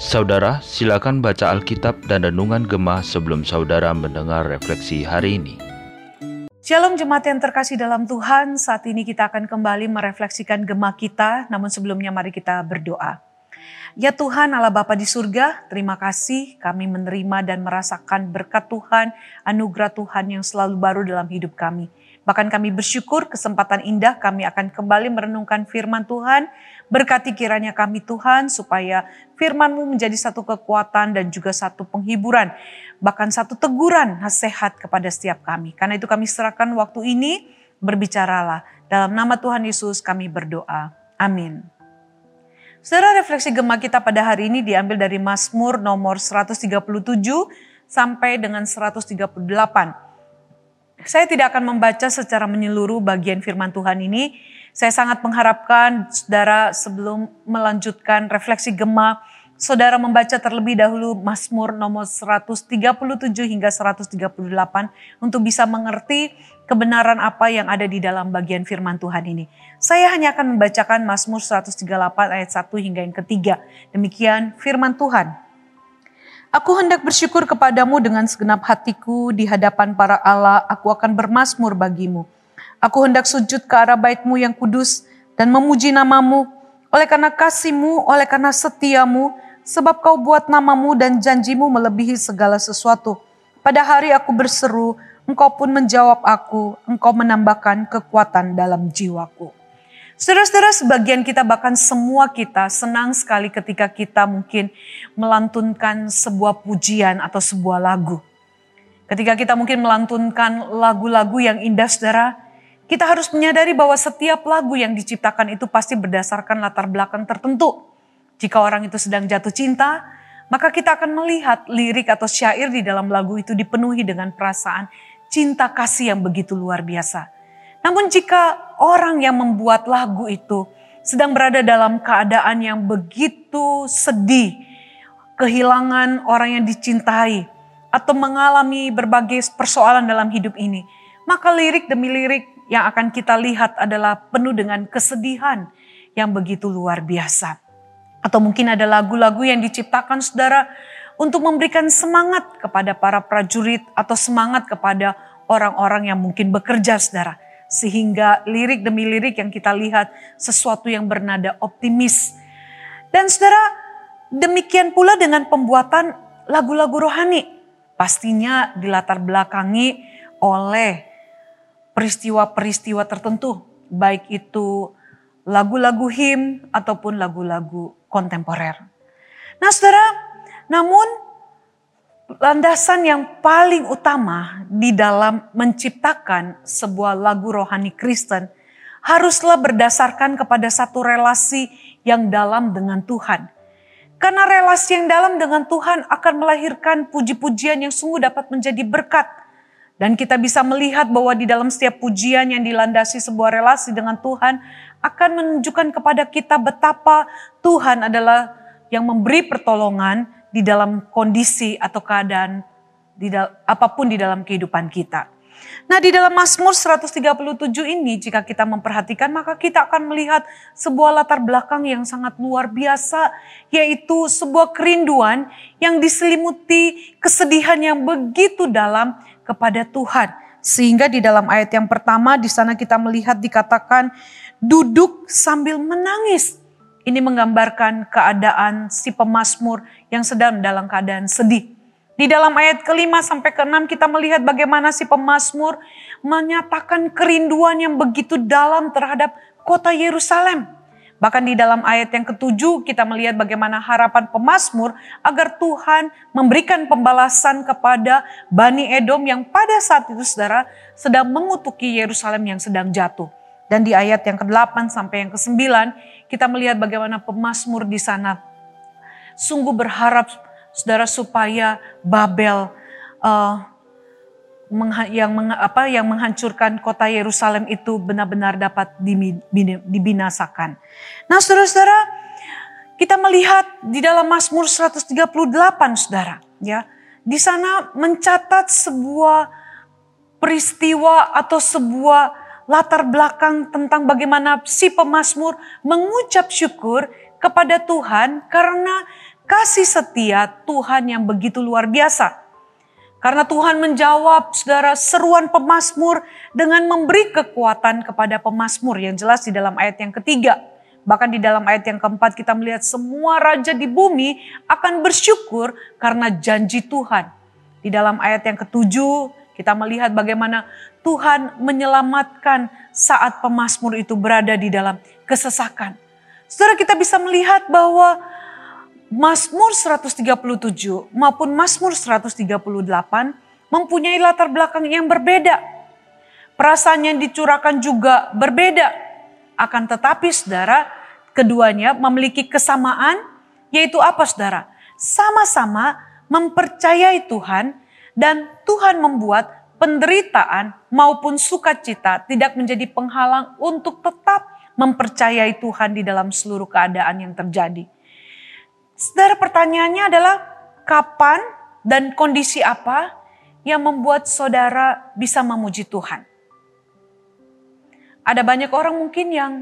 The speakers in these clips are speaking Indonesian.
Saudara, silakan baca Alkitab dan Renungan Gemah sebelum saudara mendengar refleksi hari ini. Shalom jemaat yang terkasih dalam Tuhan, saat ini kita akan kembali merefleksikan gemah kita, namun sebelumnya mari kita berdoa. Ya Tuhan Allah Bapa di surga, terima kasih kami menerima dan merasakan berkat Tuhan, anugerah Tuhan yang selalu baru dalam hidup kami. Bahkan kami bersyukur kesempatan indah kami akan kembali merenungkan firman Tuhan. Berkati kiranya kami Tuhan supaya firman-Mu menjadi satu kekuatan dan juga satu penghiburan. Bahkan satu teguran nasihat kepada setiap kami. Karena itu kami serahkan waktu ini berbicaralah. Dalam nama Tuhan Yesus kami berdoa. Amin. Saudara refleksi gemah kita pada hari ini diambil dari Mazmur nomor 137 sampai dengan 138. Saya tidak akan membaca secara menyeluruh bagian firman Tuhan ini. Saya sangat mengharapkan saudara sebelum melanjutkan refleksi gema, saudara membaca terlebih dahulu Mazmur nomor 137 hingga 138 untuk bisa mengerti kebenaran apa yang ada di dalam bagian firman Tuhan ini. Saya hanya akan membacakan Mazmur 138 ayat 1 hingga yang ketiga. Demikian firman Tuhan. Aku hendak bersyukur kepadamu dengan segenap hatiku di hadapan para Allah, aku akan bermasmur bagimu. Aku hendak sujud ke arah baitmu yang kudus dan memuji namamu, oleh karena kasihmu, oleh karena setiamu, sebab kau buat namamu dan janjimu melebihi segala sesuatu. Pada hari aku berseru, engkau pun menjawab aku, engkau menambahkan kekuatan dalam jiwaku. Saudara-saudara, sebagian kita bahkan semua kita senang sekali ketika kita mungkin melantunkan sebuah pujian atau sebuah lagu. Ketika kita mungkin melantunkan lagu-lagu yang indah saudara, kita harus menyadari bahwa setiap lagu yang diciptakan itu pasti berdasarkan latar belakang tertentu. Jika orang itu sedang jatuh cinta, maka kita akan melihat lirik atau syair di dalam lagu itu dipenuhi dengan perasaan cinta kasih yang begitu luar biasa. Namun jika orang yang membuat lagu itu sedang berada dalam keadaan yang begitu sedih, kehilangan orang yang dicintai, atau mengalami berbagai persoalan dalam hidup ini, maka lirik demi lirik yang akan kita lihat adalah penuh dengan kesedihan yang begitu luar biasa. Atau mungkin ada lagu-lagu yang diciptakan saudara untuk memberikan semangat kepada para prajurit atau semangat kepada orang-orang yang mungkin bekerja saudara sehingga lirik demi lirik yang kita lihat sesuatu yang bernada optimis. Dan saudara, demikian pula dengan pembuatan lagu-lagu rohani. Pastinya dilatar belakangi oleh peristiwa-peristiwa tertentu. Baik itu lagu-lagu him ataupun lagu-lagu kontemporer. Nah saudara, namun landasan yang paling utama di dalam menciptakan sebuah lagu rohani Kristen haruslah berdasarkan kepada satu relasi yang dalam dengan Tuhan. Karena relasi yang dalam dengan Tuhan akan melahirkan puji-pujian yang sungguh dapat menjadi berkat. Dan kita bisa melihat bahwa di dalam setiap pujian yang dilandasi sebuah relasi dengan Tuhan akan menunjukkan kepada kita betapa Tuhan adalah yang memberi pertolongan di dalam kondisi atau keadaan di apa pun di dalam kehidupan kita. Nah di dalam Mazmur 137 ini jika kita memperhatikan maka kita akan melihat sebuah latar belakang yang sangat luar biasa yaitu sebuah kerinduan yang diselimuti kesedihan yang begitu dalam kepada Tuhan. Sehingga di dalam ayat yang pertama di sana kita melihat dikatakan duduk sambil menangis. Ini menggambarkan keadaan si pemazmur yang sedang dalam keadaan sedih. Di dalam ayat kelima sampai keenam kita melihat bagaimana si pemazmur menyatakan kerinduan yang begitu dalam terhadap kota Yerusalem. Bahkan di dalam ayat yang ketujuh kita melihat bagaimana harapan pemazmur agar Tuhan memberikan pembalasan kepada Bani Edom yang pada saat itu saudara sedang mengutuki Yerusalem yang sedang jatuh. Dan di ayat yang ke-8 sampai yang ke-9 kita melihat bagaimana pemazmur di sana sungguh berharap saudara supaya Babel uh, yang meng, apa yang menghancurkan kota Yerusalem itu benar-benar dapat dibinasakan. Nah, saudara-saudara, kita melihat di dalam Mazmur 138, saudara, ya, di sana mencatat sebuah peristiwa atau sebuah latar belakang tentang bagaimana si pemazmur mengucap syukur kepada Tuhan karena kasih setia Tuhan yang begitu luar biasa. Karena Tuhan menjawab saudara seruan pemazmur dengan memberi kekuatan kepada pemazmur yang jelas di dalam ayat yang ketiga. Bahkan di dalam ayat yang keempat kita melihat semua raja di bumi akan bersyukur karena janji Tuhan. Di dalam ayat yang ketujuh kita melihat bagaimana Tuhan menyelamatkan saat pemazmur itu berada di dalam kesesakan. Saudara kita bisa melihat bahwa Mazmur 137 maupun Mazmur 138 mempunyai latar belakang yang berbeda. Perasaan yang dicurahkan juga berbeda. Akan tetapi saudara, keduanya memiliki kesamaan yaitu apa saudara? Sama-sama mempercayai Tuhan dan Tuhan membuat penderitaan maupun sukacita tidak menjadi penghalang untuk tetap mempercayai Tuhan di dalam seluruh keadaan yang terjadi. Saudara pertanyaannya adalah kapan dan kondisi apa yang membuat saudara bisa memuji Tuhan? Ada banyak orang mungkin yang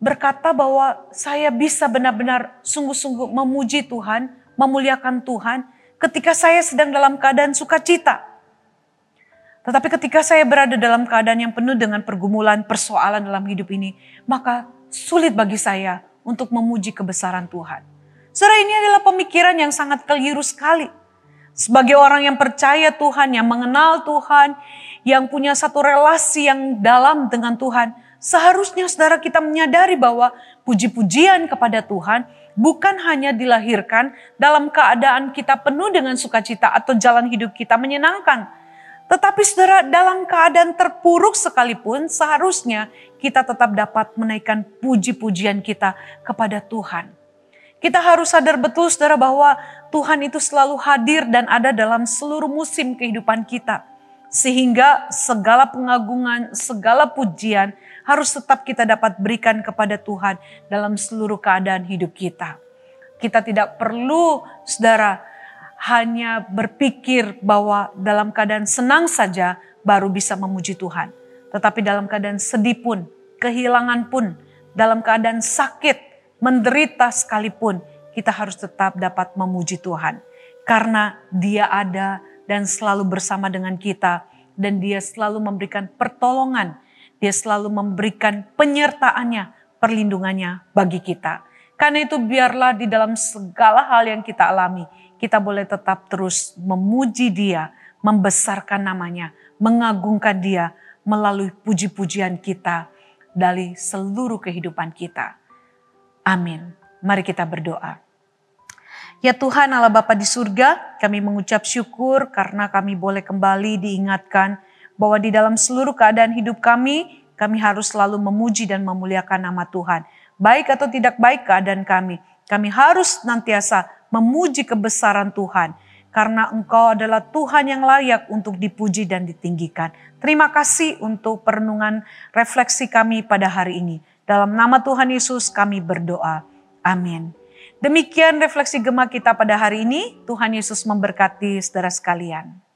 berkata bahwa saya bisa benar-benar sungguh-sungguh memuji Tuhan, memuliakan Tuhan ketika saya sedang dalam keadaan sukacita. Tetapi ketika saya berada dalam keadaan yang penuh dengan pergumulan, persoalan dalam hidup ini, maka sulit bagi saya untuk memuji kebesaran Tuhan. Saudara ini adalah pemikiran yang sangat keliru sekali. Sebagai orang yang percaya Tuhan, yang mengenal Tuhan, yang punya satu relasi yang dalam dengan Tuhan, seharusnya saudara kita menyadari bahwa puji-pujian kepada Tuhan bukan hanya dilahirkan dalam keadaan kita penuh dengan sukacita atau jalan hidup kita menyenangkan. Tetapi saudara dalam keadaan terpuruk sekalipun seharusnya kita tetap dapat menaikkan puji-pujian kita kepada Tuhan. Kita harus sadar betul saudara bahwa Tuhan itu selalu hadir dan ada dalam seluruh musim kehidupan kita. Sehingga segala pengagungan, segala pujian harus tetap kita dapat berikan kepada Tuhan dalam seluruh keadaan hidup kita. Kita tidak perlu saudara hanya berpikir bahwa dalam keadaan senang saja baru bisa memuji Tuhan. Tetapi dalam keadaan sedih pun, kehilangan pun, dalam keadaan sakit, menderita sekalipun, kita harus tetap dapat memuji Tuhan. Karena dia ada dan selalu bersama dengan kita. Dan dia selalu memberikan pertolongan. Dia selalu memberikan penyertaannya, perlindungannya bagi kita. Karena itu biarlah di dalam segala hal yang kita alami, kita boleh tetap terus memuji dia, membesarkan namanya, mengagungkan dia melalui puji-pujian kita dari seluruh kehidupan kita. Amin. Mari kita berdoa. Ya Tuhan Allah Bapa di surga, kami mengucap syukur karena kami boleh kembali diingatkan bahwa di dalam seluruh keadaan hidup kami, kami harus selalu memuji dan memuliakan nama Tuhan. Baik atau tidak baik keadaan kami, kami harus nantiasa memuji kebesaran Tuhan. Karena engkau adalah Tuhan yang layak untuk dipuji dan ditinggikan. Terima kasih untuk perenungan refleksi kami pada hari ini. Dalam nama Tuhan Yesus kami berdoa. Amin. Demikian refleksi gema kita pada hari ini. Tuhan Yesus memberkati saudara sekalian.